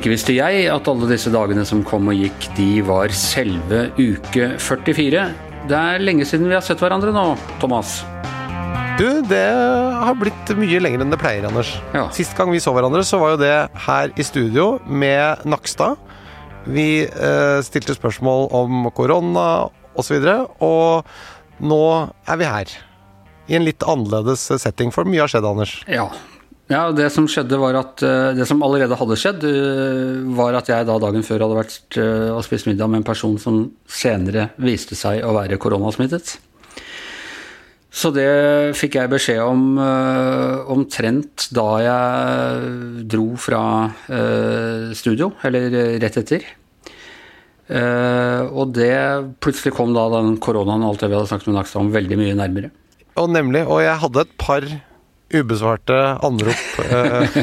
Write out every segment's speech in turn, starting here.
Ikke visste jeg at alle disse dagene som kom og gikk, de var selve uke 44. Det er lenge siden vi har sett hverandre nå, Thomas. Du, det har blitt mye lenger enn det pleier, Anders. Ja. Sist gang vi så hverandre, så var jo det her i studio med Nakstad. Vi eh, stilte spørsmål om korona osv., og, og nå er vi her. I en litt annerledes setting, for mye har skjedd, Anders. Ja. Ja, Det som skjedde var at, eh, det som allerede hadde skjedd, eh, var at jeg da dagen før hadde vært eh, og spist middag med en person som senere viste seg å være koronasmittet. Så det fikk jeg beskjed om omtrent da jeg dro fra studio, eller rett etter. Og det plutselig kom da den koronaen og alt det vi hadde snakket med Nakstad om, veldig mye nærmere. Og nemlig, og jeg hadde et par ubesvarte anrop eh,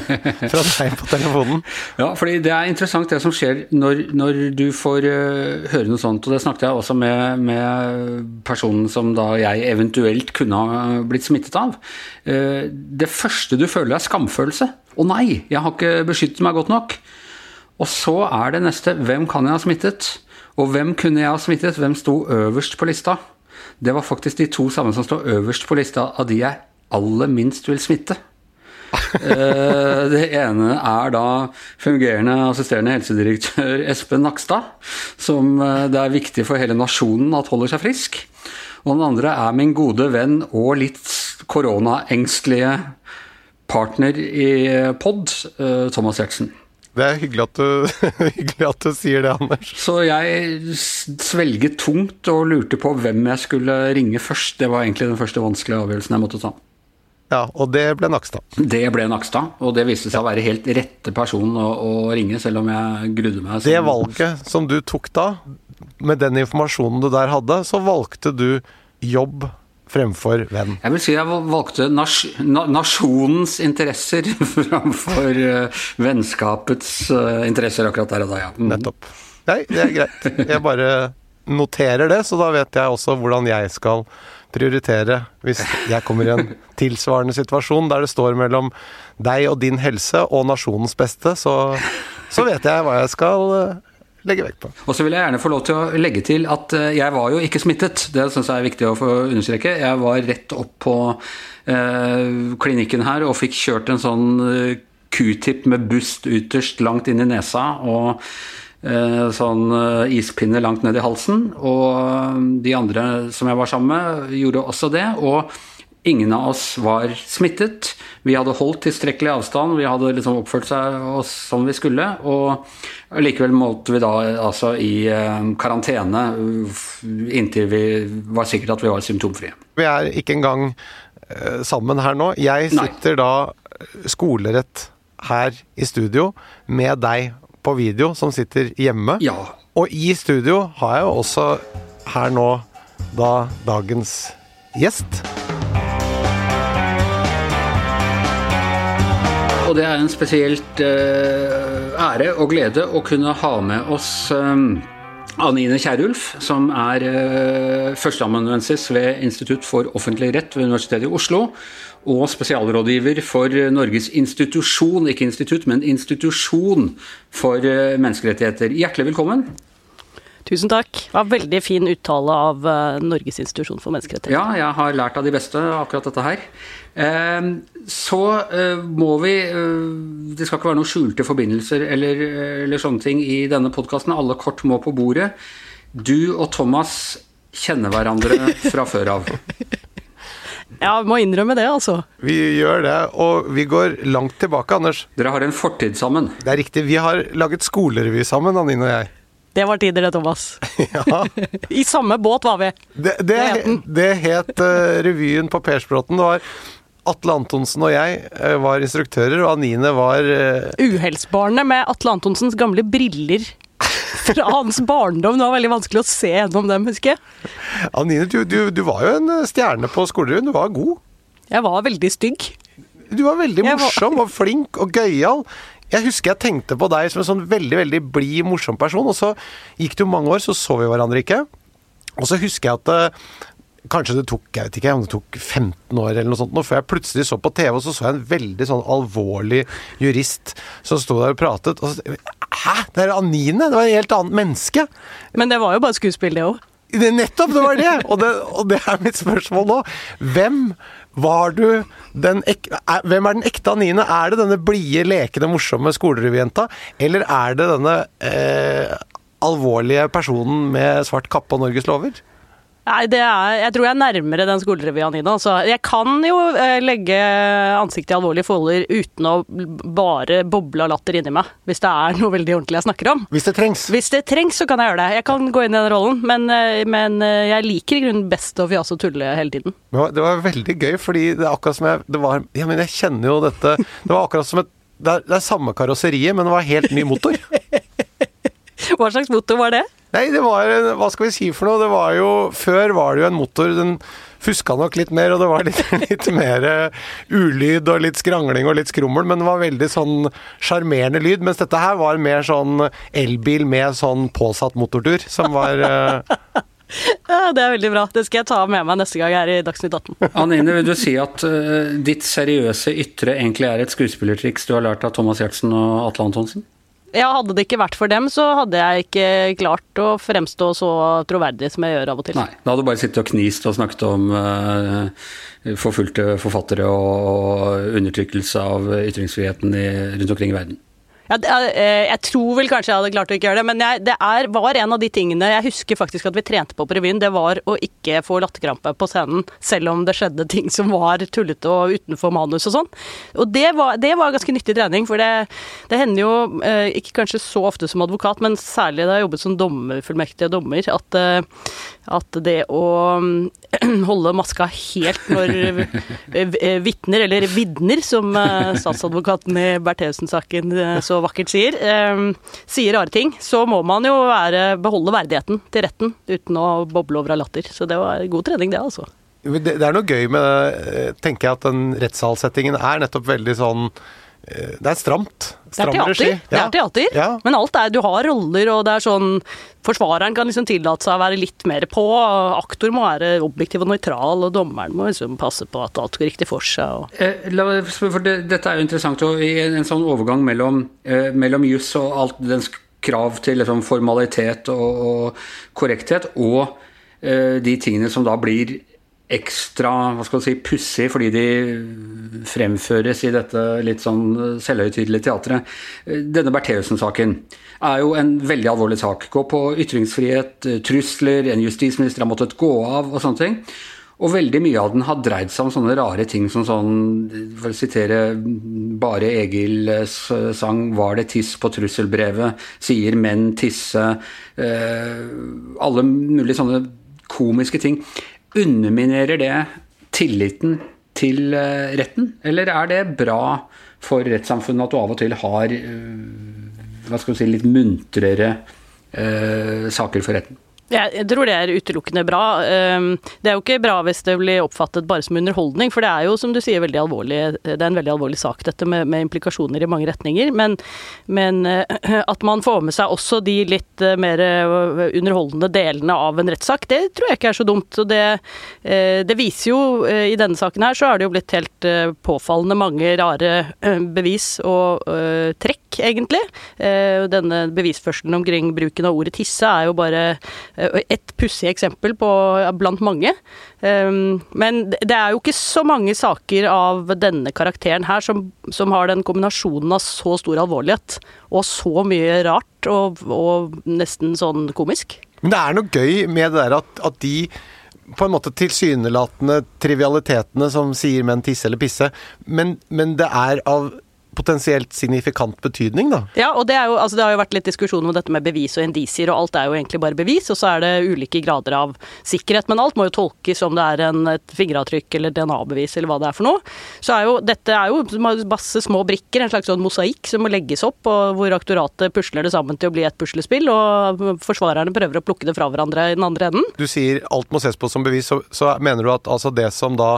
fra deg på telefonen. Ja, fordi det er interessant det som skjer når, når du får uh, høre noe sånt. Og det snakket jeg også med, med, personen som da jeg eventuelt kunne ha blitt smittet av. Uh, det første du føler er skamfølelse. Å nei, jeg har ikke beskyttet meg godt nok. Og så er det neste hvem kan jeg ha smittet? Og hvem kunne jeg ha smittet? Hvem sto øverst på lista? Det var faktisk de to samme som står øverst på lista av de jeg aller minst vil smitte. Eh, det ene er da fungerende assisterende helsedirektør Espen Nakstad, som eh, det er viktig for hele nasjonen at holder seg frisk. Og den andre er min gode venn og litt koronaengstelige partner i pod, eh, Thomas Gjertsen. Det er hyggelig at, du, hyggelig at, du, sier det, Anders. Så jeg svelget tungt og lurte på hvem jeg skulle ringe først. Det var egentlig den første vanskelige avgjørelsen jeg måtte ta. Ja, og det ble Nakstad. Det ble Nakstad, og det viste seg å være helt rette person å, å ringe, selv om jeg grudde meg. Det valget som du tok da, med den informasjonen du der hadde, så valgte du jobb fremfor venn? Jeg vil si jeg valgte nas nasjonens interesser framfor uh, vennskapets uh, interesser akkurat der og da, ja. Mm. Nettopp. Nei, det er greit. Jeg bare noterer det, så da vet jeg også hvordan jeg skal prioritere hvis jeg kommer i en tilsvarende situasjon der det står mellom deg og din helse og nasjonens beste, så, så vet jeg hva jeg skal eh, legge vekt på. Og så vil jeg gjerne få lov til å legge til at eh, jeg var jo ikke smittet. Det syns jeg er viktig å få understreke. Jeg var rett opp på eh, klinikken her og fikk kjørt en sånn eh, q-tip med bust ytterst langt inn i nesa. og sånn eh, ispinne langt ned i halsen. Og eh, de andre som jeg var sammen med, gjorde også det. Og ingen av oss var smittet. Vi hadde holdt tilstrekkelig avstand, vi hadde liksom oppført oss som vi skulle. Og likevel måtte vi da altså i karantene inntil vi var sikre at vi var symptomfrie. Vi er ikke engang sammen her nå. Jeg sitter Nei. da skolerett her i studio med deg på video som sitter hjemme. Ja. Og i studio har jeg jo også her nå da dagens gjest. Og det er en spesielt uh, ære og glede å kunne ha med oss um, Anine Kierulf, som er uh, førsteamanuensis ved Institutt for offentlig rett ved Universitetet i Oslo og spesialrådgiver for Norges institusjon, ikke institutt, men institusjon for eh, menneskerettigheter. Hjertelig velkommen. Tusen takk. Det var veldig fin uttale av uh, Norges institusjon for menneskerettigheter. Ja, jeg har lært av de beste akkurat dette her. Uh, så uh, må vi Det skal ikke være noen skjulte forbindelser eller, eller sånne ting i denne podkasten. Alle kort må på bordet. Du og Thomas kjenner hverandre fra før av. Ja, vi må innrømme det, altså. Vi gjør det, og vi går langt tilbake, Anders. Dere har en fortid sammen. Det er riktig. Vi har laget skolerevy sammen, Anine og jeg. Det var tider, det, Thomas. ja. I samme båt var vi. Det, det, det het uh, revyen på Persbråten. Det var Atle Antonsen og jeg uh, var instruktører, og Anine var uh... Uhellsbarnet med Atle Antonsens gamle briller fra hans barndom. Det var veldig vanskelig å se gjennom dem, husker jeg. Anine, du, du, du var jo en eh, stjerne på skolerevyen. Du var god. Jeg var veldig stygg. Du var veldig morsom og flink og gøyal. Jeg husker jeg tenkte på deg som en sånn veldig veldig blid, morsom person. Og så gikk det jo mange år, så så vi hverandre ikke. Og så husker jeg at eh, Kanskje det tok jeg vet ikke, om det tok 15 år eller noe sånt, før jeg plutselig så på TV, og så så jeg en veldig sånn alvorlig jurist som sto der og pratet. og så, Hæ? Det er Anine? Det var et helt annet menneske. Men det var jo bare skuespill, det òg. Nettopp, det var det! Og, det! og det er mitt spørsmål nå. Hvem var du den ek, Hvem er den ekte Anine? Er det denne blide, lekende, morsomme skolerevyjenta? Eller er det denne eh, alvorlige personen med svart kappe og Norges lover? Nei, det er, jeg tror jeg er nærmere den skolerevyen, Nina. Altså, jeg kan jo eh, legge ansiktet i alvorlige folder uten å bare boble av latter inni meg, hvis det er noe veldig ordentlig jeg snakker om. Hvis det trengs. Hvis det trengs, så kan jeg gjøre det. Jeg kan gå inn i den rollen, men, eh, men eh, jeg liker i grunnen best å fjase og tulle hele tiden. Det var, det var veldig gøy, fordi det er akkurat som jeg det var, Ja, men jeg kjenner jo dette Det var akkurat som et det er, det er samme karosseriet, men det var helt ny motor. Hva slags motor var det? Nei, det var Hva skal vi si for noe? Det var jo Før var det jo en motor. Den fuska nok litt mer, og det var litt, litt mer eh, ulyd og litt skrangling og litt skrummel, men det var veldig sånn sjarmerende lyd. Mens dette her var mer sånn elbil med sånn påsatt motortur, som var eh, Ja, Det er veldig bra. Det skal jeg ta med meg neste gang jeg er i Dagsnytt 18. Anine, vil du si at uh, ditt seriøse ytre egentlig er et skuespillertriks du har lært av Thomas Giertsen og Atle Antonsen? Ja, Hadde det ikke vært for dem, så hadde jeg ikke klart å fremstå så troverdig som jeg gjør av og til. Nei, Da hadde du bare sittet og knist og snakket om uh, forfulgte forfattere og undertrykkelse av ytringsfriheten i, rundt omkring i verden. Ja, det, jeg tror vel kanskje jeg hadde klart å ikke gjøre det, men jeg, det er, var en av de tingene Jeg husker faktisk at vi trente på på revyen. Det var å ikke få latterkrampe på scenen, selv om det skjedde ting som var tullete og utenfor manus og sånn. Og det var, det var, ganske nyttig trening, for det, det hender jo, eh, ikke kanskje så ofte som advokat, men særlig da jeg jobbet som dommerfullmektig og dommer, at, eh, at det å holde maska helt når vitner, eller vidner, som statsadvokaten i Bertheussen-saken så vakkert sier, eh, sier rare ting, så må man jo være, beholde verdigheten til retten uten å boble over av latter. Så det var god trening, det, altså. Det, er noe gøy med det, tenker jeg, at den rettssalsettingen er nettopp veldig sånn det er stramt. Stram det er teater. regi. Det er teater. Ja. Men alt er Du har roller, og det er sånn Forsvareren kan liksom tillate seg å være litt mer på. Aktor må være objektiv og nøytral, og dommeren må liksom passe på at alt går riktig for seg. Eh, for det, dette er jo interessant, og i en, en sånn overgang mellom, eh, mellom juss og alt dens krav til liksom, formalitet og, og, korrekthet, og eh, de tingene som da blir ekstra hva skal si, pussig fordi de fremføres i dette litt sånn selvhøytidelige teatret. Denne Bertheussen-saken er jo en veldig alvorlig sak. Gå på ytringsfrihet, trusler, en justisminister har måttet gå av og sånne ting. Og veldig mye av den har dreid seg om sånne rare ting som sånn For å sitere Bare Egils sang 'Var det tiss på trusselbrevet?' Sier menn tisse? Eh, alle mulige sånne komiske ting. Underminerer det tilliten til eh, retten, eller er det bra for rettssamfunnet at du av og til har eh, hva skal vi si, litt muntrere eh, saker for retten? Jeg tror det er utelukkende bra. Ehm, det er jo ikke bra hvis det blir oppfattet bare som underholdning, for det er jo som du sier veldig alvorlig, det er en veldig alvorlig sak dette med, med implikasjoner i mange retninger. Men, men, eh, at man får med seg også de litt eh, mer eh, underholdende delene av en rettssak, det tror jeg ikke er så dumt. Og det, det viser jo i denne saken her så har det jo blitt helt påfallende mange rare bevis og trekk, egentlig. Denne bevisførselen omkring bruken av ordet tisse er jo bare Eh, et pussig eksempel på, blant mange. Ehm, men det er jo ikke så mange saker av denne karakteren her som, som har den kombinasjonen av så stor alvorlighet og så mye rart og, og nesten sånn komisk. Men det er noe gøy med det der at, at de på en måte tilsynelatende trivialitetene som sier menn tisse eller pisse, men, men det er av potensielt signifikant betydning, da. Ja, og det, jo, altså det har jo vært litt diskusjon om dette med bevis og indisier, og alt er jo egentlig bare bevis, og så er det ulike grader av sikkerhet. Men alt må jo tolkes om det er en, et fingeravtrykk eller DNA-bevis eller hva det er for noe. Så er jo dette er jo masse små brikker, en slags sånn mosaikk som må legges opp, og hvor aktoratet pusler det sammen til å bli et puslespill, og forsvarerne prøver å plukke det fra hverandre i den andre enden. Du sier alt må ses på som bevis, så, så mener du at altså det som da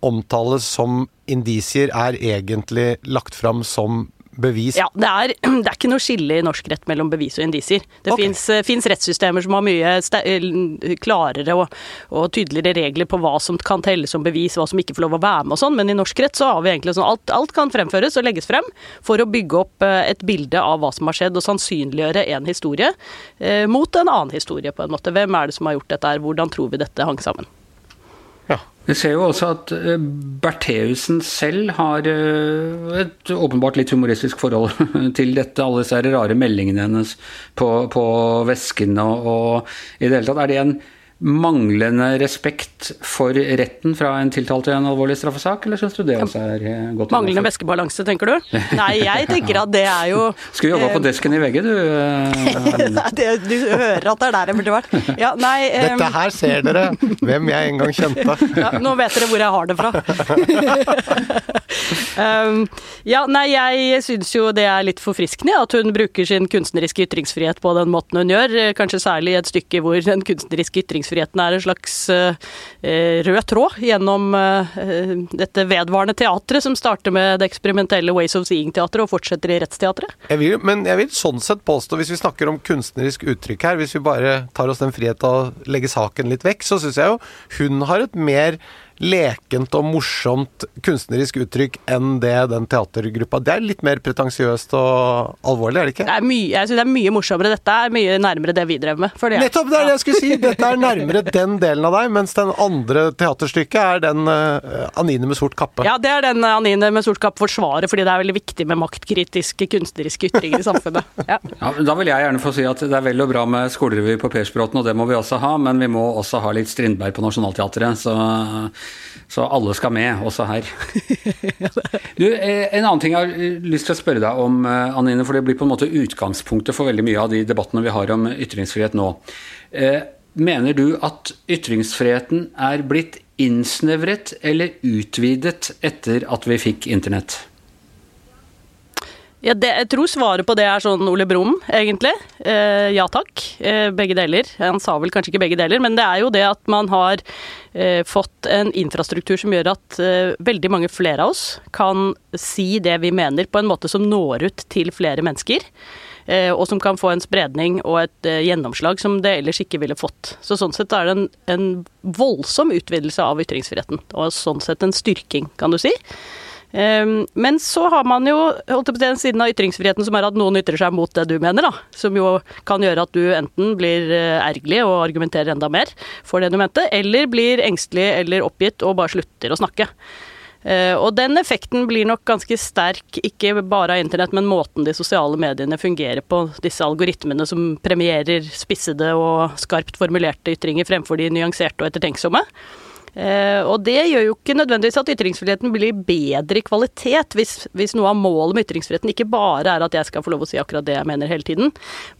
omtales som indisier, er egentlig lagt fram som bevis? Ja, det er, det er ikke noe skille i norsk rett mellom bevis og indisier. Det Ok. okay. fins rettssystemer som har mye eh, klarere og, og tydeligere regler på hva som kan telles som bevis, hva som ikke får lov å være med og sånn, men i norsk rett så har vi egentlig sånn alt, alt kan fremføres og legges frem for å bygge opp eh, et bilde av hva som har skjedd, og sannsynliggjøre en historie eh, mot en annen historie, på en måte. Hvem er det som har gjort dette her, hvordan tror vi dette hang sammen? Vi ser jo også at eh, Bertheussen selv har eh, et åpenbart litt humoristisk forhold til dette. Alle disse rare meldingene hennes på, på vesken og, og i det hele tatt. Er det en manglende respekt for retten fra en tiltalt i en alvorlig straffesak, eller syns du det også er eh, godt Manglende væskebalanse, tenker du? Nei, jeg tenker at det er jo Skulle jobba på desken i VG, du. eh, det, du hører at det er der jeg burde vært. Ja, nei, um... Dette her ser dere hvem jeg en gang kjente. ja, nå vet dere hvor jeg har det fra. um, ja, nei, jeg syns jo det er litt forfriskende at hun bruker sin kunstneriske ytringsfrihet på den måten hun gjør. eh, Kanskje særlig i et stykke hvor den kunstneriske ytringsfriheten er en slags eh, eh, rød tråd gjennom eh, dette vedvarende teatret som starter med det eksperimentelle Ways of Seeing-teatret og fortsetter i Rettsteatret. Jeg vil, men jeg vil sånn sett påstå, hvis vi snakker om kunstnerisk uttrykk her, hvis vi bare tar oss den frihet å legge saken litt vekk, så syns jeg jo hun har et mer lekent og morsomt kunstnerisk uttrykk enn det den teatergruppa Det er litt mer pretensiøst og alvorlig, er det ikke? Det er mye, jeg synes det er mye morsommere. Dette er mye nærmere det vi drev med. Fordi, det, Nettopp! Det er det jeg skulle si! Dette er nærmere den delen av deg, mens den andre teaterstykket er den uh, Anine med sort kappe. Ja, det er den Anine med sort kappe forsvarer, fordi det er veldig viktig med maktkritiske kunstneriske ytringer i samfunnet. Ja. Ja, da vil jeg gjerne få si at det er vel og bra med skolerevy på Persbråten, og det må vi også ha, men vi må også ha litt Strindberg på Nationaltheatret, så, så alle skal med, også her. Du, eh, en annen ting jeg har eh, lyst til å spørre deg om, eh, Anine, for det blir på en måte utgangspunktet for veldig mye av de debattene vi har om ytringsfrihet nå. Mener du at ytringsfriheten er blitt innsnevret eller utvidet etter at vi fikk internett? Ja, det, jeg tror svaret på det er sånn Ole Brumm, egentlig. Eh, ja takk. Eh, begge deler. Han sa vel kanskje ikke begge deler, men det er jo det at man har eh, fått en infrastruktur som gjør at eh, veldig mange flere av oss kan si det vi mener på en måte som når ut til flere mennesker. eh, Og som kan få en spredning og et eh, gjennomslag som det ellers ikke ville fått. Så sånn sett er det en, en voldsom utvidelse av ytringsfriheten. Og sånn sett en styrking, kan du si. Um, Men så har man jo holdt på den siden av ytringsfriheten som er at noen ytrer seg mot det du mener, da. Som jo kan gjøre at du enten blir eh, ergerlig og argumenterer enda mer for det du mente, eller blir engstelig eller oppgitt og bare slutter å snakke. Eh, Og den effekten blir nok ganske sterk, ikke bare av internett, men måten de sosiale mediene fungerer på. Disse algoritmene som premierer spissede og skarpt formulerte ytringer fremfor de nyanserte og ettertenksomme. Eh, og det gjør jo ikke nødvendigvis at ytringsfriheten blir bedre i kvalitet, hvis, hvis noe av målet med ytringsfriheten ikke bare er at jeg skal få lov å si akkurat det jeg mener hele tiden,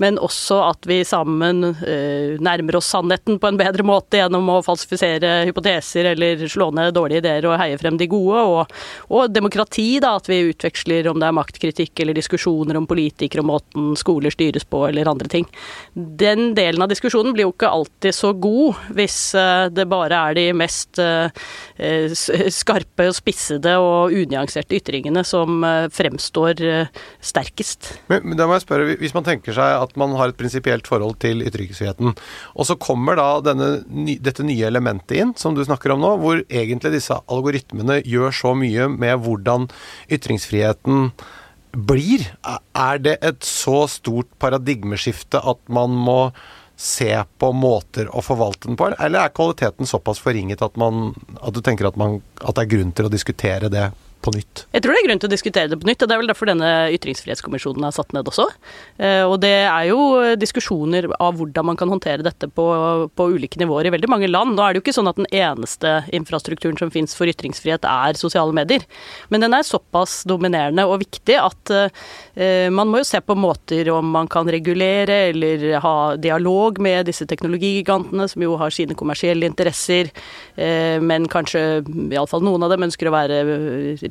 men også at vi sammen eh, nærmer oss sannheten på en bedre måte gjennom å falsifisere hypoteser eller slå ned dårlige ideer og heie frem de gode, og, og demokrati, da, at vi utveksler om det er maktkritikk eller diskusjoner om politikere og måten skoler styres på eller andre ting. Den delen av diskusjonen blir jo ikke alltid så god hvis eh, det bare er de mest eh, eh, skarpe og spissede og unyanserte ytringene som eh, fremstår sterkest. Men, men da må jeg spørre, Hvis man tenker seg at man har et prinsipielt forhold til ytringsfriheten, og så kommer da denne, dette nye elementet inn, som du snakker om nå, hvor egentlig disse algoritmene gjør så mye med hvordan ytringsfriheten blir. Er det et så stort paradigmeskifte at man må se på måter å forvalte den på, eller er kvaliteten såpass forringet at, man, at du tenker at, man, at det er grunn til å diskutere det på nytt? Jeg tror det er grunn til å diskutere det på nytt, og det er vel derfor denne ytringsfrihetskommisjonen er satt ned også. Eh, Og det er jo diskusjoner av hvordan man kan håndtere dette på, på ulike nivåer i veldig mange land. Nå er det jo ikke sånn at den eneste infrastrukturen som finnes for ytringsfrihet er sosiale medier, men den er såpass dominerende og viktig at eh, man må jo se på måter om man kan regulere eller ha dialog med disse teknologigigantene, som jo har sine kommersielle interesser, eh, men kanskje iallfall noen av dem ønsker å være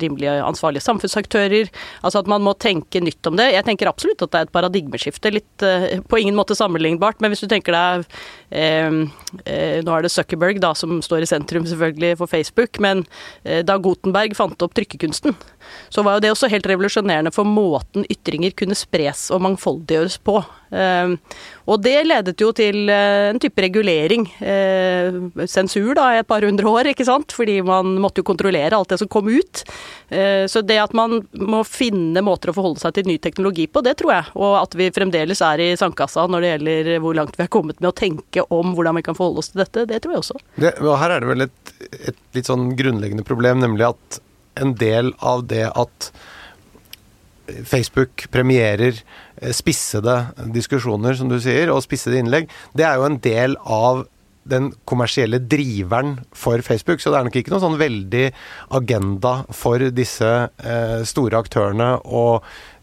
rimelig ansvarlige samfunnsaktører. Altså at man må tenke nytt om det. Jeg tenker absolutt at det er et paradigmeskifte. Litt eh, på ingen måte sammenlignbart, men hvis du tenker deg eh, eh, Nå er det Zuckerberg da som står i sentrum selvfølgelig for Facebook, men eh, da Gutenberg fant opp trykkekunsten, så var jo det også helt revolusjonerende for måten ytringer kunne spres og mangfoldiggjøres på. Ehm, og det ledet jo til eh, en type regulering, eh, sensur da, i et par hundre år, ikke sant. Fordi man måtte jo kontrollere alt det som kom ut. Eh, så det at man må finne måter å forholde seg til ny teknologi på, det tror jeg. Og at vi fremdeles er i sandkassa når det gjelder hvor langt vi har kommet med å tenke om hvordan vi kan forholde oss til dette, det tror jeg også. Det, og her er det vel et, et litt sånn grunnleggende problem, nemlig at en del av det at Facebook premierer spissede diskusjoner, som du sier, og spissede innlegg, det er jo en del av den kommersielle driveren for Facebook. Så det er nok ikke noen sånn veldig agenda for disse eh, store aktørene å eh,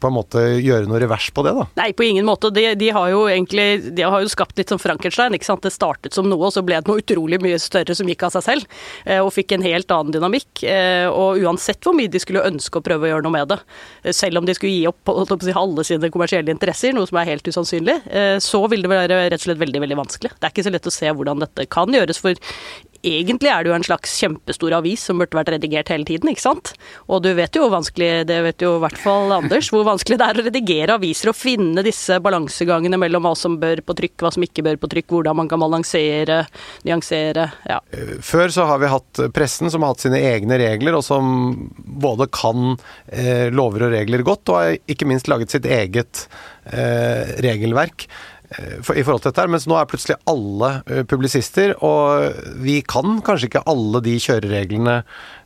på en måte gjøre noe revers på det, da? Nei, på ingen måte. De, de, har jo egentlig de har jo skapt litt som Frankenstein. ikke sant? Det startet som noe, og så ble det noe utrolig mye større som gikk av seg selv. Eh, og fikk en helt annen dynamikk. Eh, og uansett hvor mye de skulle ønske å prøve å gjøre noe med det, eh, selv om de skulle gi opp alle sine kommersielle interesser, noe som er helt usannsynlig, så vil det være rett og slett veldig, veldig vanskelig. Det er ikke så lett å se hvordan dette kan gjøres. for egentlig er det jo en slags kjempestor avis som burde vært redigert hele tiden, ikke sant. Og du vet jo hvor vanskelig, det vet jo i hvert fall Anders, hvor vanskelig det er å redigere aviser og finne disse balansegangene mellom hva som bør på trykk, hva som ikke bør på trykk, hvordan man kan balansere, nyansere, ja. Før så har vi hatt pressen som har hatt sine egne regler, og som både kan eh, lover og regler godt, og har ikke minst laget sitt eget eh, regelverk. Eh, for, i forhold til dette her, mens nå er plutselig alle uh, publisister, og vi kan kanskje ikke alle de kjørereglene,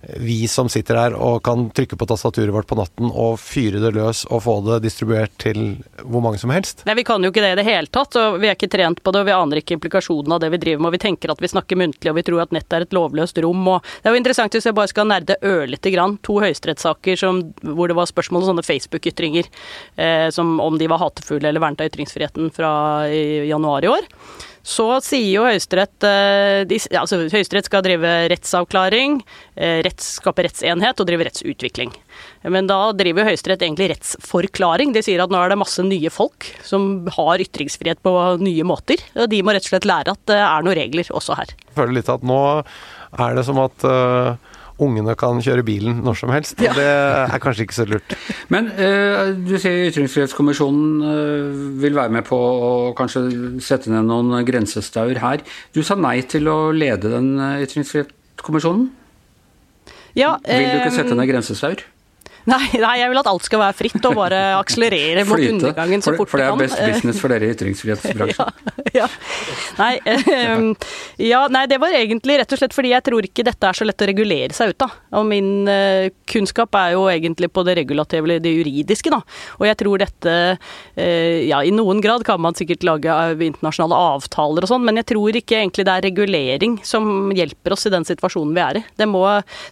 eh, vi som sitter her og kan trykke på tastaturet vårt på natten og fyre det løs og få det distribuert til hvor mange som helst. Nei, vi kan jo ikke det i det hele tatt, og vi er ikke trent på det, og vi aner ikke implikasjonen av det vi driver med, og vi tenker at vi snakker muntlig, og vi tror at nettet er et lovløst rom, og det er jo interessant hvis jeg bare skal nerde ørlite grann, to høyesterettssaker hvor det var spørsmål om sånne Facebook-ytringer, eh, som om de var hatefulle eller vernet av ytringsfriheten fra i januar i år. Så sier jo Høyesterett eh, altså Høyesterett skal drive rettsavklaring, eh, retts, skape rettsenhet og drive rettsutvikling. Men da driver Høyesterett egentlig rettsforklaring. De sier at nå er det masse nye folk som har ytringsfrihet på nye måter. Og de må rett og slett lære at det er noen regler også her. Jeg føler litt at nå er det som at uh ungene kan kjøre bilen når som helst. Ja. det er kanskje ikke så lurt. Men uh, du sier Ytringsfrihetskommisjonen uh, vil være med på å kanskje sette ned noen grensestaur her. Du sa nei til å lede den uh, ytringsfrihetskommisjonen. Ja, vil du ikke sette ned grensestaur? Nei, nei, jeg vil at alt skal være fritt og bare akselerere mot undergangen så fort for, for det er best business for dere i ytringsfrihetsbransjen. ja, ja. Nei, eh, ja, nei, det var egentlig rett og slett fordi jeg tror ikke dette er så lett å regulere seg ut av. Og min eh, kunnskap er jo egentlig på det regulative eller det juridiske, da. Og jeg tror dette eh, Ja, i noen grad kan man sikkert lage internasjonale avtaler og sånn, men jeg tror ikke egentlig det er regulering som hjelper oss i den situasjonen vi er i. Det må,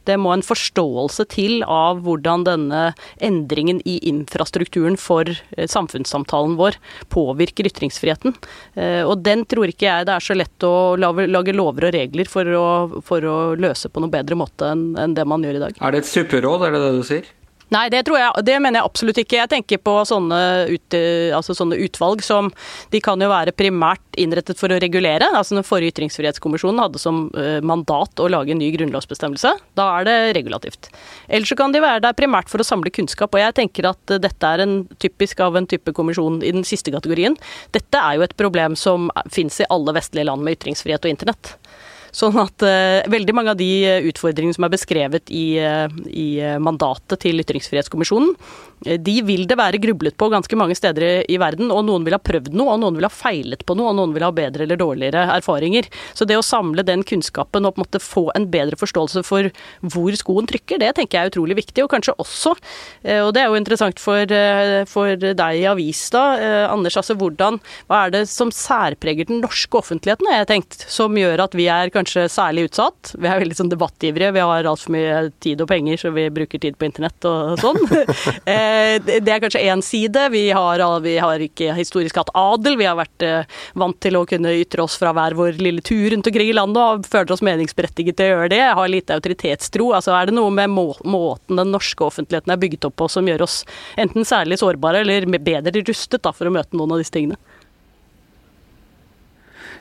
det må en forståelse til av hvordan denne denne endringen i infrastrukturen for eh, samfunnssamtalen vår påvirker ytringsfriheten. Eh, og den tror ikke jeg det er så lett å lage lover og regler for å, for å løse på noe bedre måte enn det man gjør i dag. Er det et supperåd, er det det du sier? Nei, det, tror jeg, det mener jeg absolutt ikke. Jeg tenker på sånne, ut, altså sånne, utvalg som De kan jo være primært innrettet for å regulere. altså Den forrige ytringsfrihetskommisjonen hadde som uh, mandat å lage en ny grunnlovsbestemmelse. Da er det regulativt. Eller så kan de være der primært for å samle kunnskap. Og jeg tenker at dette er en typisk av en type kommisjon i den siste kategorien. Dette er jo et problem som fins i alle vestlige land med ytringsfrihet og internett. Sånn at uh, veldig mange av de utfordringene som er beskrevet i, uh, i mandatet til Ytringsfrihetskommisjonen, Eh, de vil det være grublet på ganske mange steder i verden, og noen vil ha prøvd noe, og noen vil ha feilet på noe, og noen vil ha bedre eller dårligere erfaringer. Så det å samle den kunnskapen og på en måte få en bedre forståelse for hvor skoen trykker, det tenker jeg er utrolig viktig, og kanskje også, eh, og det er jo interessant for, eh, for deg i avis da, Anders, altså hvordan, hva er det som særpreger den norske offentligheten, har jeg tenkt, som gjør at vi er kanskje kanskje særlig utsatt. Vi er veldig sånn debattivrige, vi har altfor mye tid og penger, så vi bruker tid på internett og sånn. Eh, det er kanskje én side. Vi har, vi har, ikke historisk hatt adel. Vi har vært eh, vant til å kunne ytre oss fra hver vår lille tur rundt omkring i landet og føler oss meningsberettiget til å gjøre det. Har lite autoritetstro. Altså er det noe med må måten den norske offentligheten er bygget opp på som gjør oss enten særlig sårbare eller bedre rustet da, for å møte noen av disse tingene?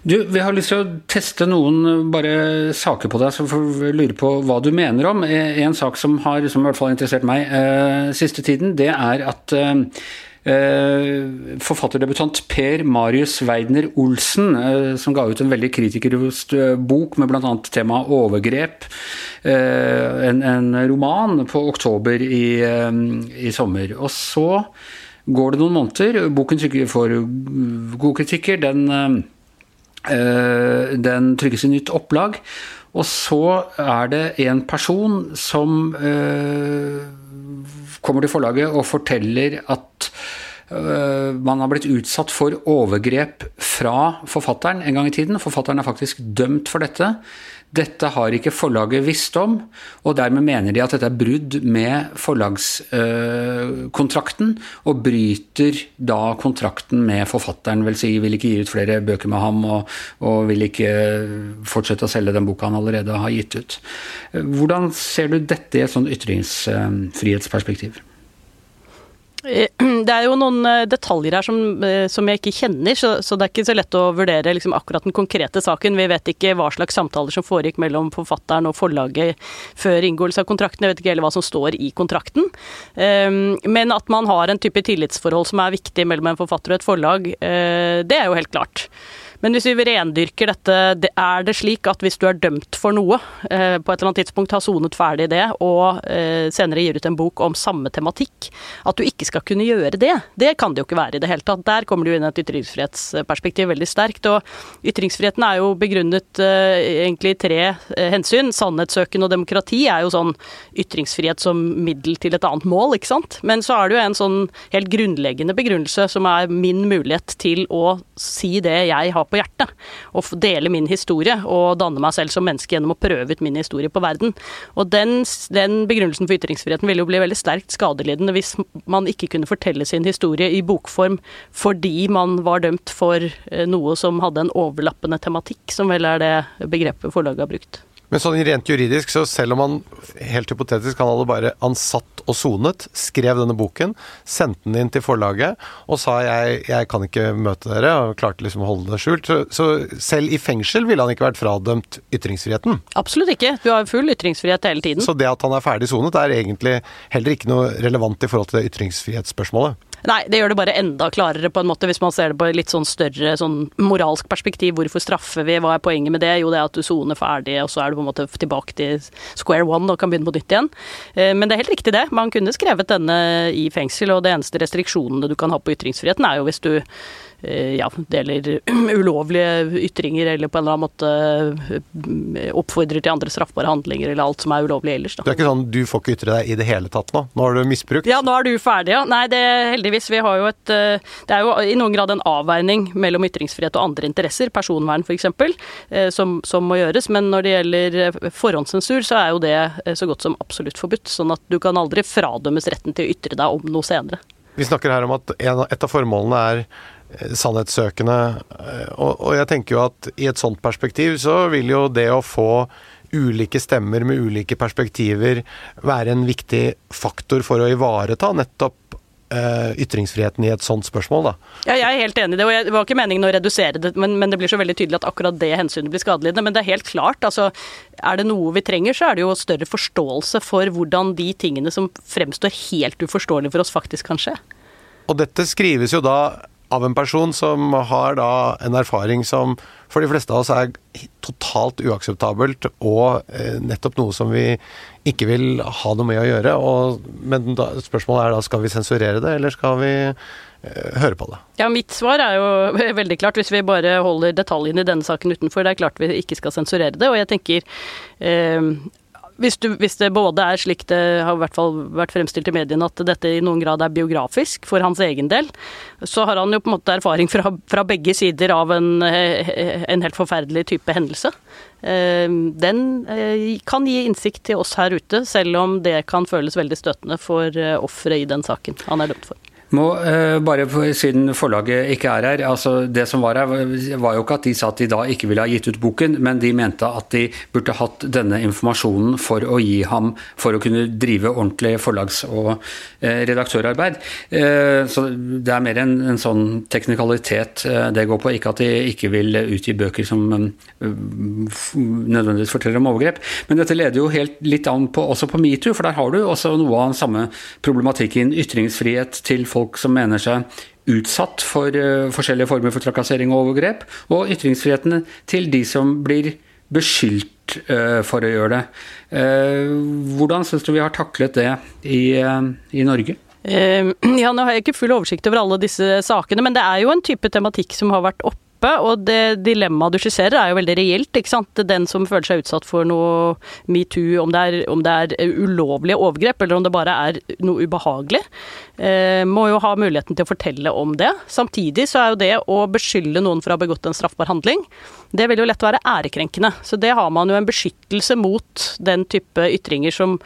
Du, Vi har lyst til å teste noen eh, bare saker på deg, så får vi lure på hva du mener om. Eh, en sak som har som i hvert fall interessert meg eh, siste tiden, det er at eh, eh forfatterdebutant Per Marius Weidner Olsen, eh, som ga ut en veldig kritikerrost bok med bl.a. temaet overgrep, en, en, roman, på oktober i, i sommer. Og så går det noen måneder, boken får gode kritikker. den den trykkes i nytt opplag. Og så er det en person som eh, kommer til forlaget og forteller at eh, man har blitt utsatt for overgrep fra forfatteren en gang i tiden. Forfatteren er faktisk dømt for dette. Dette har ikke forlaget visst om, og dermed mener de at dette er brudd med forlagskontrakten, og bryter da kontrakten med forfatteren, vil si vil ikke gi ut flere bøker med ham, og, og vil ikke fortsette å selge den boka han allerede har gitt ut. Hvordan ser du dette i et sånn ytringsfrihetsperspektiv? Eh, det er jo noen eh, detaljer her som, eh, som jeg ikke kjenner, så, så, det er ikke så lett å vurdere liksom, akkurat den konkrete saken. Vi vet ikke hva slags samtaler som foregikk mellom forfatteren og forlaget før inngåelse av kontrakten. Jeg vet ikke heller hva som står i kontrakten. Men at man har en type tillitsforhold som er viktig mellom en forfatter og et forlag, det er jo helt klart. Men hvis vi rendyrker dette, det er det slik at hvis du er dømt for noe, eh, på et eller annet tidspunkt har sonet ferdig det, og eh, senere gir ut en bok om samme tematikk, at du ikke skal kunne gjøre det, det kan det jo ikke være i det hele tatt. Der kommer det jo inn et ytringsfrihetsperspektiv veldig sterkt. Og ytringsfriheten er jo begrunnet eh, egentlig i tre hensyn. Sannhetssøken og demokrati er jo sånn ytringsfrihet som middel til et annet mål, ikke sant. Men så er det jo en sånn helt grunnleggende begrunnelse som er min mulighet til å si det jeg har på hjertet. Og dele min historie og danne meg selv som menneske gjennom å prøve ut min historie på verden. Og den, den begrunnelsen for ytringsfriheten ville jo bli veldig sterkt skadelidende hvis man ikke kunne fortelle sin historie i bokform fordi man var dømt for eh, noe som hadde en overlappende tematikk, som vel er det begrepet forlaget har brukt. Men sånn rent juridisk, så selv om han helt hypotetisk han hadde bare ansatt og sonet, skrev denne boken, sendte den inn til forlaget og sa jeg, jeg kan ikke møte dere, og klarte liksom å holde det skjult. Så, så, selv i fengsel ville han ikke vært fradømt ytringsfriheten? Absolutt ikke. Du har full ytringsfrihet hele tiden. Så det at han er ferdig sonet, er egentlig heller ikke noe relevant i forhold til det ytringsfrihetsspørsmålet? Nei, det gjør det bare enda klarere, på en måte, hvis man ser det på et litt sånn større sånn moralsk perspektiv. Hvorfor straffer vi? Hva er poenget med det? Jo, det er at du soner ferdig, og så er du på en måte tilbake til square one og kan begynne på nytt igjen. Eh, men det er helt riktig, det. Man kunne skrevet denne i fengsel, og det eneste restriksjonene du kan ha på ytringsfriheten, er jo hvis du ja, deler ulovlige ytringer eller på en eller annen måte eh, oppfordrer til andre straffbare handlinger eller alt som er ulovlig ellers. Da. Det er ikke sånn du får ikke ytre deg i det hele tatt nå? Nå har du misbrukt? Ja, nå er du ferdig, ja. Nei, det heldigvis. Vi har jo et eh, Det er jo i noen grad en avveining mellom ytringsfrihet og andre interesser, personvern f.eks., som, som må gjøres. Men når det gjelder forhåndssensur, så er jo det så godt som absolutt forbudt. Sånn at du kan aldri fradømmes retten til å ytre deg om noe senere. Vi snakker her om at et av formålene er Eh, sannhetssøkende. Eh, og, og, jeg tenker jo at i et sånt perspektiv så vil jo det å få ulike stemmer med ulike perspektiver være en viktig faktor for å ivareta nettopp uh, ytringsfriheten i et sånt spørsmål, da. Ja, jeg er helt enig i det, og det var ikke meningen å redusere det, men, men, det blir så veldig tydelig at akkurat det hensynet blir skadelidende. Men det er helt klart, altså er det noe vi trenger, så er det jo større forståelse for hvordan de tingene som fremstår helt uforståelige for oss, faktisk kan skje. Og dette skrives jo da av en person som har da en erfaring som for de fleste av oss er totalt uakseptabelt, og eh, nettopp noe som vi ikke vil ha noe med å gjøre. Og, men da, spørsmålet er da skal vi sensurere det, eller skal vi eh, høre på det? Ja, Mitt svar er jo veldig klart, hvis vi bare holder detaljene i denne saken utenfor. Det er klart vi ikke skal sensurere det. Og jeg tenker eh, hvis, du, hvis, det både er slik det har i hvert fall vært fremstilt i mediene, at dette i noen grad er biografisk for hans egen del, så har han jo på en måte erfaring fra, fra begge sider av en, en, helt forferdelig type hendelse. Eh, den eh, kan gi innsikt til oss her ute, selv om det kan føles veldig støtende for eh, offeret i den saken han er dømt for. Må, eh, bare Siden forlaget ikke er her. altså Det som var her, var jo ikke at de sa at de da ikke ville ha gitt ut boken, men de mente at de burde hatt denne informasjonen for å gi ham for å kunne drive ordentlig forlags- og eh, redaktørarbeid. Eh, så det er mer en, en sånn teknikalitet det går på, ikke at de ikke vil utgi bøker som nødvendigvis forteller om overgrep. Men dette leder jo helt litt an på, også på metoo, for der har du også noe av den samme problematikken. Ytringsfrihet til folk folk som mener seg utsatt for uh, forskjellige former for trakassering og overgrep, og ytringsfriheten til de som blir beskyldt uh, for å gjøre det. Uh, hvordan syns du vi har taklet det i, i Norge? Ja, Nå har jeg ikke full oversikt over alle disse sakene, men det er jo en type tematikk som har vært oppe og det dilemmaet du skisserer er jo veldig reelt. ikke sant? Den som føler seg utsatt for noe metoo, om, om det er ulovlige overgrep eller om det bare er noe ubehagelig, eh, må jo ha muligheten til å fortelle om det. Samtidig så er jo det å beskylde noen for å ha begått en straffbar handling, det vil jo lett være ærekrenkende. Så det har man jo en beskyttelse mot den type ytringer som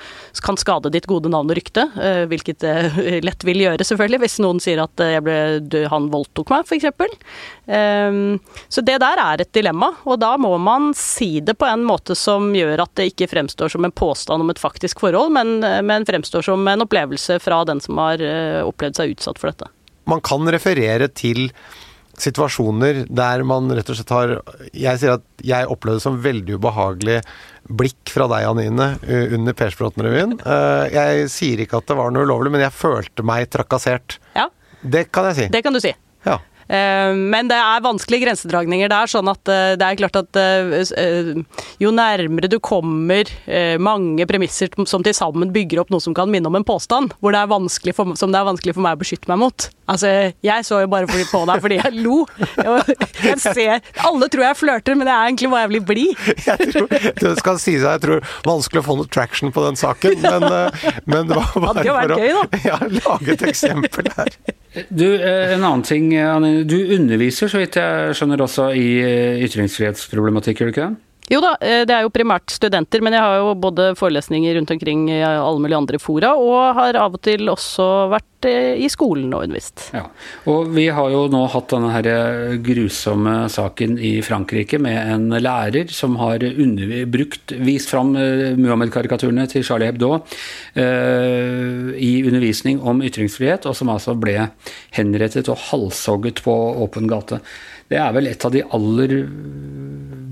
kan skade ditt gode navn og rykte, eh, hvilket det lett vil gjøre, selvfølgelig, hvis noen sier at eh, ble, han voldtok meg, f.eks. Um, så det der er et dilemma, og da må man si det på en måte som gjør at det ikke fremstår som en påstand om et faktisk forhold, men, men fremstår som en opplevelse fra den som har eh, opplevd seg utsatt for dette. Man kan referere til situasjoner der man rett og slett har Jeg sier at jeg opplevde det som veldig ubehagelig blikk fra deg, Anine, under Persbråten-revyen. Eh, jeg sier ikke at det var noe ulovlig, men jeg følte meg trakassert. Ja. Det kan jeg si. Det kan du si. Ja. Eh, men det er vanskelige grensedragninger der, sånn at eh, det er klart at eh, jo nærmere du kommer mange premisser som til sammen bygger opp noe som kan minne om en påstand, hvor det er for, som det er vanskelig for meg å beskytte meg mot. Altså, jeg så jo bare på deg fordi jeg lo. Jeg ser, alle tror jeg flørter, men det er egentlig bare jeg blir blid. Det skal sies at jeg tror vanskelig å få noe traction på den saken, men, men det var bare for å gøy, ja, lage et eksempel her. Du, en annen ting, Anine du underviser, så vidt jeg skjønner, også i eh, ytringsfrihetsproblematikk, gjør du ikke det? Jo da, eh, det er jo primært studenter, men jeg har jo både forelesninger rundt omkring i alle mulige andre fora, og har av og til også vært eh, i skolen og undervist. Ja, og vi har jo nå hatt denne her grusomme saken i Frankrike med en lærer som har brukt, vist fram Muhammed-karikaturene til Charlie Hebdo eh, i undervisning om ytringsfrihet, og som altså ble henrettet og halshogget på åpen gate. Det er vel et av de aller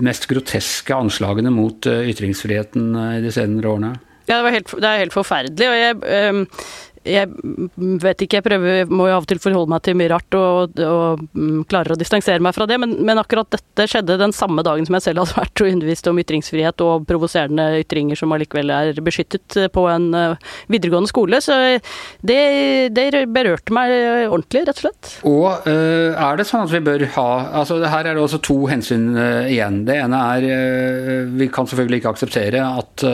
mest groteske anslagene mot eh, ytringsfriheten eh, i de senere årene. Ja, det, helt, det er helt forferdelig. og jeg... Um jeg vet ikke, jeg prøver, må jo av og til forholde meg til mye rart og, og og klarer å distansere meg fra det, men, men, akkurat dette skjedde den samme dagen som jeg selv hadde vært og undervist om ytringsfrihet og provoserende ytringer som allikevel er beskyttet på en uh, videregående skole. Så det, det, berørte meg ordentlig, rett og slett. Og uh, er det sånn at vi bør ha altså Her er det også to hensyn uh, igjen. Det ene er Vi kan selvfølgelig ikke akseptere at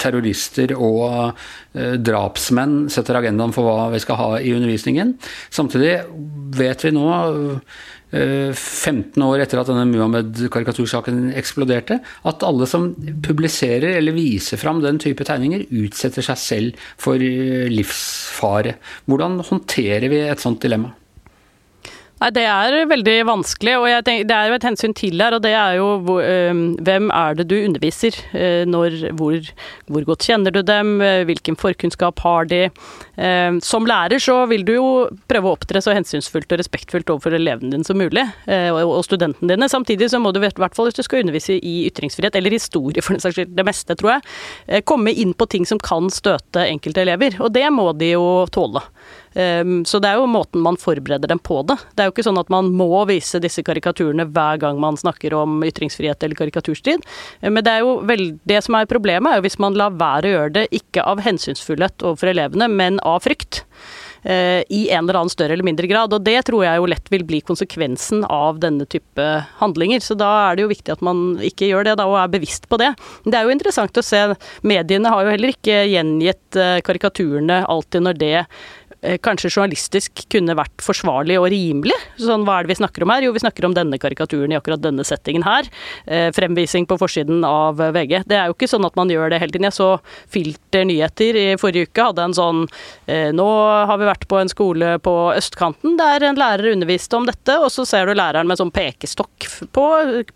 terrorister og drapsmenn setter agendaen for hva vi skal ha i undervisningen. Samtidig vet vi nå 15 eh, år etter at denne Muhammed-karikatursaken eksploderte, at alle som publiserer eller viser fram den type tegninger, utsetter seg selv for eh, livsfare. Hvordan håndterer vi et sånt dilemma? Nei, Det er veldig vanskelig, og tenker, det er jo et hensyn til her. og det er jo Hvem er det du underviser? Øh, når, hvor, hvor, godt kjenner du dem? Øh, hvilken forkunnskap har de? som lærer så vil du jo prøve å opptre så hensynsfullt og respektfullt overfor elevene dine som mulig, og, og studentene dine. Samtidig så må du i hvert fall hvis du skal undervise i ytringsfrihet, eller historie for den saks skyld, det meste, tror jeg, komme inn på ting som kan støte enkelte elever. Og det må de jo tåle. Ehm, så det er jo måten man forbereder dem på det. Det er jo ikke sånn at man må vise disse karikaturene hver gang man snakker om ytringsfrihet eller karikaturstrid. Ehm, men det er jo vel, det som er problemet, er jo hvis man lar være å gjøre det, ikke av hensynsfullhet overfor elevene, men av frykt. eh, i en eller annen større eller mindre grad. Og det tror jeg jo lett vil bli konsekvensen av denne type handlinger. Så da er det jo viktig at man ikke gjør det, da, og er bevisst på det. Men det er jo interessant å se. Mediene har jo heller ikke gjengitt eh, karikaturene alltid når det Eh, kanskje journalistisk kunne vært forsvarlig og rimelig. Sånn, hva er det vi snakker om her? Jo, vi snakker om denne karikaturen i akkurat denne settingen her. Fremvisning på forsiden av VG. Det er jo ikke sånn at man gjør det hele tiden. Jeg så Filter nyheter i forrige uke hadde en sånn eh, Nå har vi vært på en skole på østkanten der en lærer underviste om dette, og så ser du læreren med sånn pekestokk på,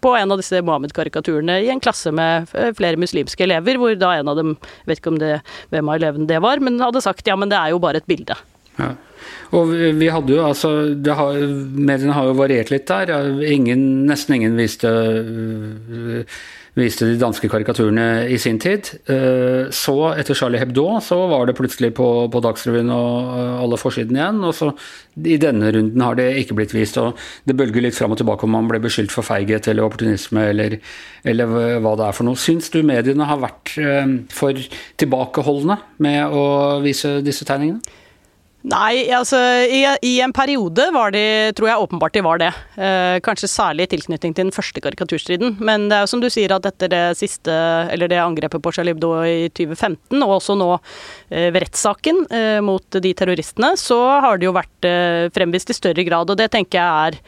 på en av disse Mohammed-karikaturene i en klasse med flere muslimske elever, hvor da en av dem, vet ikke om det, hvem av elevene det var, men hadde sagt ja, men det er jo bare et bilde. Ja. Og vi hadde jo altså har, Mediene har jo variert litt der. Ingen, nesten ingen viste, viste de danske karikaturene i sin tid. Eh, så, etter Charlie Hebdo, så var det plutselig på, på Dagsrevyen og alle forsidene igjen. Og så i denne runden har det ikke blitt vist. Og det bølger litt fram og tilbake om man ble beskyldt for feighet eller opportunisme eller, eller hva det er for noe. Syns du mediene har vært for tilbakeholdne med å vise disse tegningene? Nei, altså i, i, en periode var de, tror jeg åpenbart de var det. Eh, kanskje særlig i tilknytning til den første karikaturstriden. Men det er jo som du sier at etter det siste, eller det angrepet på Shalibdo i 2015, og også nå eh, ved rettssaken eh, mot de terroristene, så har det jo vært eh, fremvist i større grad. Og det tenker jeg er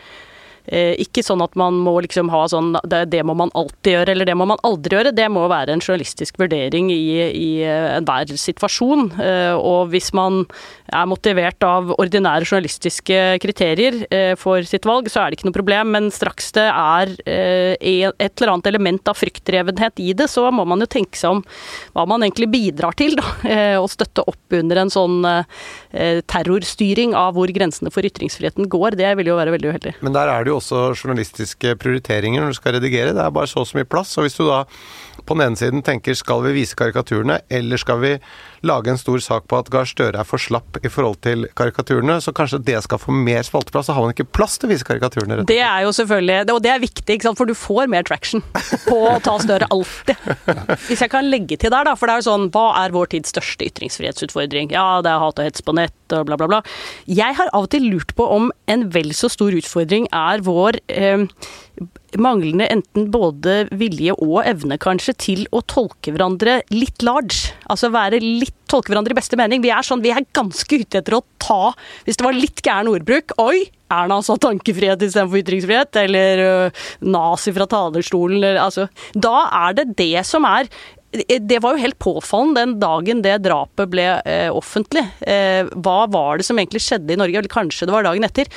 ikke sånn at man må liksom ha sånn det, det, må man alltid gjøre, eller det må man aldri gjøre. Det må være en journalistisk vurdering i, i eh, enhver situasjon. Eh, og hvis man er motivert av ordinære journalistiske kriterier for sitt valg, så er det ikke noe problem. Men straks det er et eller annet element av fryktdrevenhet i det, så må man jo tenke seg om hva man egentlig bidrar til. Da, og støtte opp under en sånn terrorstyring av hvor grensene for ytringsfriheten går. Det vil jo være veldig uheldig. Men der er det jo også journalistiske prioriteringer når du skal redigere. Det er bare så og så mye plass. Og hvis du da på den ene siden tenker skal vi vise karikaturene, eller skal vi lage en stor sak på at Gahr Støre er for slapp i forhold til karikaturene, så kanskje det skal få mer spalteplass. Så har man ikke plass til å vise karikaturene. Det er jo selvfølgelig, og det er viktig, for du får mer traction på å ta Støre alltid. Hvis jeg kan legge til der, da, for det er jo sånn Hva er vår tids største ytringsfrihetsutfordring? Ja, det er hat og hets på nett og bla, bla, bla. Jeg har av og til lurt på om en vel så stor utfordring er vår eh, manglende enten både vilje og evne, kanskje, til å tolke hverandre litt large. Altså være litt Tolke hverandre i beste mening. Vi er sånn, vi er ganske ute etter å ta Hvis det var litt gæren ordbruk Oi! Erna sa tankefrihet istedenfor ytringsfrihet, eller uh, nazi fra talerstolen, eller altså Da er det det som er det var jo helt påfallende den dagen det drapet ble eh, offentlig. Eh, hva var det som egentlig skjedde i Norge? Eller kanskje det var dagen etter.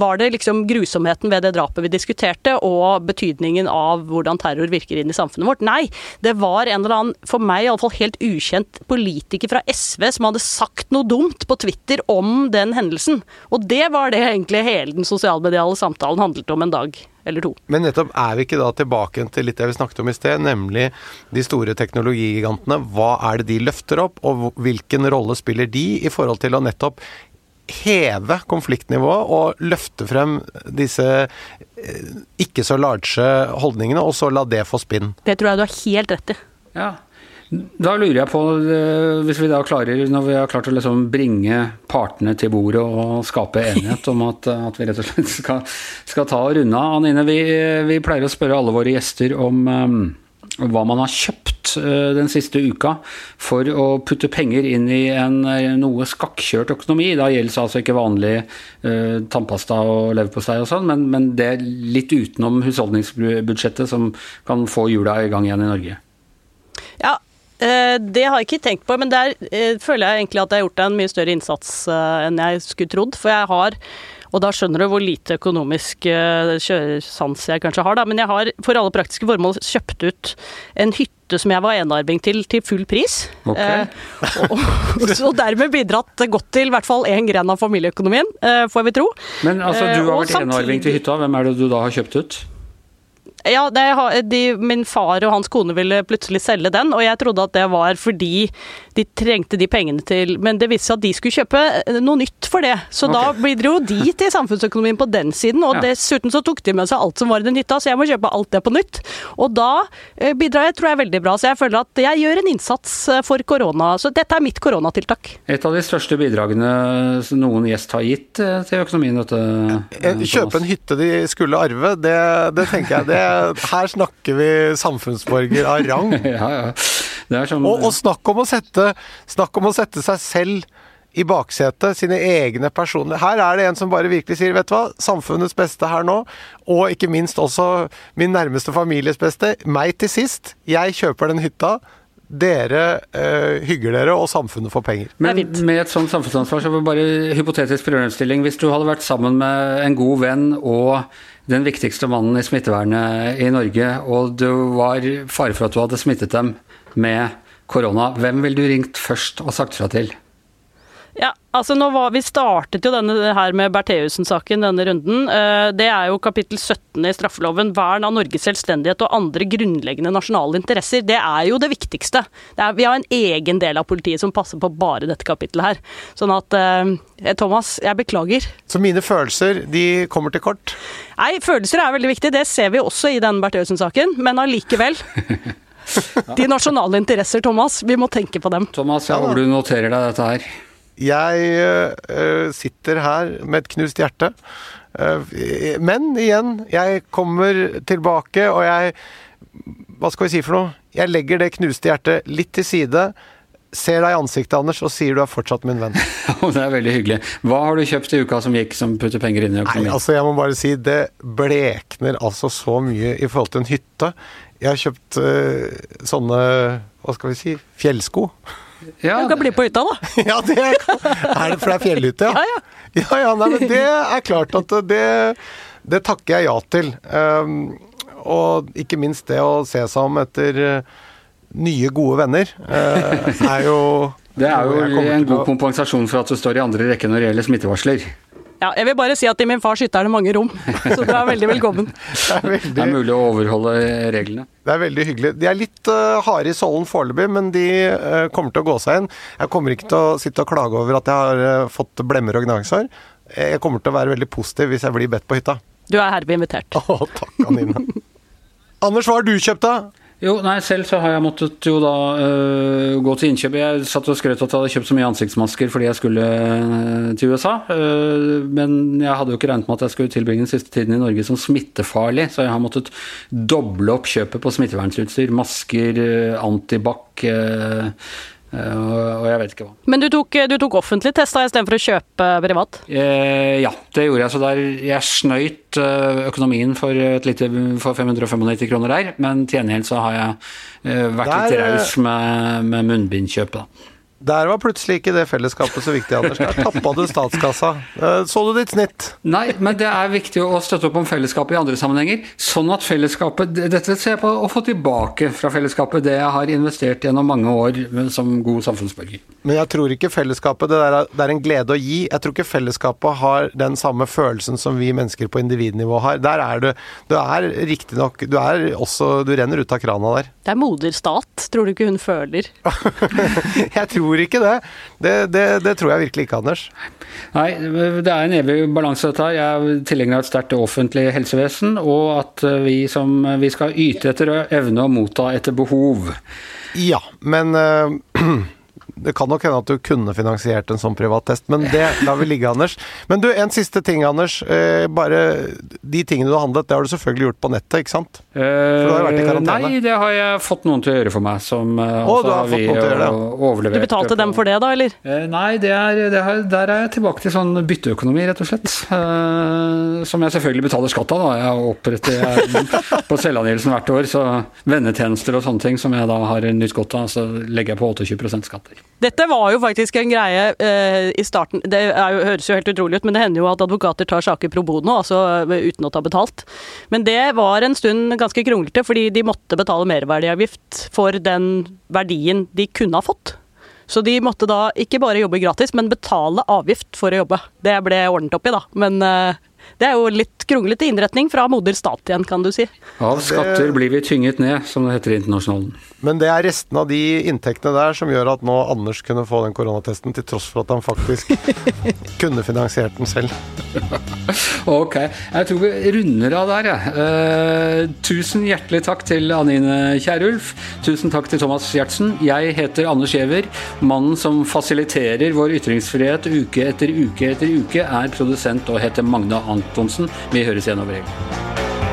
Var det liksom grusomheten ved det drapet vi diskuterte, og betydningen av hvordan terror virker inn i samfunnet vårt? Nei, det var en eller annen, for meg iallfall helt ukjent politiker fra SV som hadde sagt noe dumt på Twitter om den hendelsen. Og det var det egentlig hele den sosialmediale samtalen handlet om en dag eller to. Men nettopp er vi ikke da tilbake til litt det vi snakket om i sted, nemlig de store teknologigigantene. Hva er det de løfter opp, og hvilken rolle spiller de i forhold til å nettopp heve konfliktnivået og løfte frem disse eh, ikke så large holdningene, og så la det få spinn? Det tror jeg du har helt rett i. Ja, da lurer jeg på, eh, hvis vi da klarer, når vi har klart å liksom bringe partene til bordet og skape enighet om at, at vi rett og slett skal, skal ta og runde av Anine, vi, vi, pleier å spørre alle våre gjester om um, hva man har kjøpt uh, den siste uka for å putte penger inn i en noe skakkjørt økonomi. Da gjelder det altså ikke vanlig uh, tannpasta og leverpostei og sånn, men, men det litt utenom husholdningsbudsjettet som kan få hjula i gang igjen i Norge. Ja, Eh, det har jeg ikke tenkt på, men der eh, føler jeg egentlig at jeg har gjort en mye større innsats eh, enn jeg skulle trodd. For jeg har, og da skjønner du hvor lite økonomisk kjøresans jeg kanskje har, da, men jeg har for alle praktiske formål kjøpt ut en hytte som jeg var enarving til, til full pris. Okay. Eh, og, og, dermed bidratt godt til i hvert fall én gren av familieøkonomien, eh, får vi tro. Men altså, du har vært enarving til hytta, hvem er det du da har kjøpt ut? Ja, det, de, min far og hans kone ville plutselig selge den, og jeg trodde at det var fordi de trengte de pengene til Men det viste seg at de skulle kjøpe eh, noe nytt for det. Så da Ok. bidro de til samfunnsøkonomien på den siden, og Ja. dessuten så tok de med seg alt som var i den hytta, så jeg må kjøpe alt det på nytt. Og da eh, bidrar jeg, tror jeg, veldig bra. Så jeg føler at jeg gjør en innsats eh, for korona. Så dette er mitt koronatiltak. Et av de største bidragene noen gjest har gitt til økonomien, dette. Kjøpe en hytte de skulle arve, det, det tenker jeg det, Her snakker vi samfunnsborger av rang. Ja, ja. Det som Og, og snakk, om sette, snakk om å sette seg selv i baksetet, sine egne personlige Her er det en som bare virkelig sier, vet du hva, samfunnets beste her nå, og ikke minst også min nærmeste families beste, meg til sist. Jeg kjøper den hytta. Dere eh, hygger dere, og samfunnet får penger. Men med et sånt samfunnsansvar, så var bare hypotetisk problemstilling. Hvis du hadde vært sammen med en god venn og den viktigste mannen i smittevernet i Norge, og det var fare for at du hadde smittet dem med korona, hvem ville du ringt først og sagt fra til? Ja, altså nå var, Vi startet jo denne her med Bertheussen-saken, denne runden. Eh, Det er jo kapittel 17 i straffeloven. Vern av Norges selvstendighet og andre grunnleggende nasjonale interesser. Det er jo det viktigste. Det er, vi har en egen del av politiet som passer på bare dette kapittelet her. Sånn at eh, Thomas, jeg beklager. Så mine følelser, de kommer til kort. Nei, følelser er veldig viktig. Det ser vi også i denne Bertheussen-saken. Men allikevel. De nasjonale interesser, Thomas. Vi må tenke på dem. Thomas, jeg håper du noterer deg dette her. Jeg eh, sitter her med et knust hjerte. Eh, men igjen, jeg kommer tilbake, og jeg Hva skal vi si for noe? Jeg legger det knuste hjertet litt til side. Ser deg i ansiktet, Anders, og sier du er fortsatt min venn. Det er veldig hyggelig. Hva har du kjøpt i uka som gikk, som putter penger inn i Nei, altså jeg må bare si det blekner altså så mye i forhold til en hytte. Jeg har kjøpt eh, sånne, hva skal vi si, fjellsko. Ja, Du kan bli på hytta, da. ja, det er, er det for det er fjellhytte, ja? Ja, ja. Ja, ja, nei, men det er klart at det, det takker jeg ja til. Um, og ikke minst det å se seg om etter eh, nye, gode venner uh, er jo det er jo en god kompensasjon for at du står i andre rekke når det gjelder smittevarsler. Ja, jeg vil bare si at i min fars hytte er det mange rom, så du er veldig velkommen. Det er Det er mulig å overholde reglene. det er veldig hyggelig. De er litt uh, harde i sålen foreløpig, men de uh, kommer til å gå seg inn. Jeg kommer ikke til å sitte og klage over at jeg har uh, fått blemmer og gnagsår. Jeg kommer til å være veldig positiv hvis jeg blir bedt på hytta. Du er herved invitert. Å, takk, Anine. Anders, hva har du kjøpt, da? Jo, nei, selv så har jeg måttet jo da uh, gå til innkjøp. Jeg satt og skrøt at jeg hadde kjøpt så mye ansiktsmasker fordi jeg skulle øh, til USA. Uh, men jeg hadde jo ikke regnet med at jeg skulle tilbringe den siste tiden i Norge som smittefarlig, så jeg har måttet doble opp kjøpet på smittevernsutstyr. Masker, antibac og jeg vet ikke hva. Men du tok, du tok offentlig test da istedenfor å kjøpe privat? Eh, ja, det gjorde jeg. Så der jeg snøyt eh, økonomien for, et lite, for 595 kroner der, men til gjengjeld så har jeg eh, vært Der, litt raus med, med munnbindkjøpet. da. Der var plutselig ikke det fellesskapet så viktig, Anders. Der tappa du statskassa. Eh, Så du ditt snitt? Nei, men det er viktig å støtte opp om fellesskapet i andre sammenhenger. Sånn at fellesskapet Dette ser jeg på å få tilbake fra fellesskapet, det jeg har investert gjennom mange år som god samfunnsborger. Men jeg tror ikke fellesskapet det, der, er- det er en glede å gi. Jeg tror ikke fellesskapet har den samme følelsen som vi mennesker på individnivå har. Der er du Du er riktignok Du er også Du renner ut av krana der. Det er moder stat, tror du ikke hun føler? Jeg tror ikke det. Det, det. det tror jeg virkelig ikke, Anders. Nei, det er en evig balanse dette. her. Jeg er tilhenger av et sterkt offentlig helsevesen, og at vi, som, vi skal yte etter evne og motta etter behov. Ja, men eh, det kan nok hende at du kunne finansiert en sånn privat test, men det lar vi ligge, Anders. Men du, en siste ting, Anders. Eh, bare de tingene du har handlet, det har du selvfølgelig gjort på nettet, ikke sant? For du har jo vært i karantene. Nei, det har jeg fått noen til å gjøre for meg. Som, eh, Å, og du har fått noen til å gjøre det. Du betalte dem for det, da, eller? Eh, Nei, det er, det er, der er jeg tilbake til sånn bytteøkonomi, rett og slett. Eh, som jeg selvfølgelig betaler skatt av. da. Jeg oppretter jeg, på selvangivelsen hvert år, så vennetjenester og sånne ting som jeg da har nytt godt av, så legger jeg på 28% skatter. Dette var jo faktisk en greie eh, i starten Det jo, høres jo helt utrolig ut, men det hender jo at advokater tar saker pro bono, altså eh, uten å ta betalt. Men det var en stund ganske kronglete, fordi de måtte betale merverdiavgift for den verdien de kunne ha fått. Så de måtte da ikke bare jobbe gratis, men betale avgift for å jobbe. Det ble ordnet opp i, da. Men eh, det er jo litt kronglete innretning fra moder stat igjen, kan du si. Av skatter blir vi tynget ned, som det heter i Internasjonalen. Men det er restene av de inntektene der som gjør at nå Anders kunne få den koronatesten, til tross for at han faktisk kunne finansiert den selv. ok. Jeg tror vi runder av der, jeg. Uh, tusen hjertelig takk til Anine Kierulf. Tusen takk til Thomas Gjertsen. Jeg heter Anders Giæver. Mannen som fasiliterer vår ytringsfrihet uke etter uke etter uke, er produsent og heter Magne Antonsen. Vi høres igjen over helgen.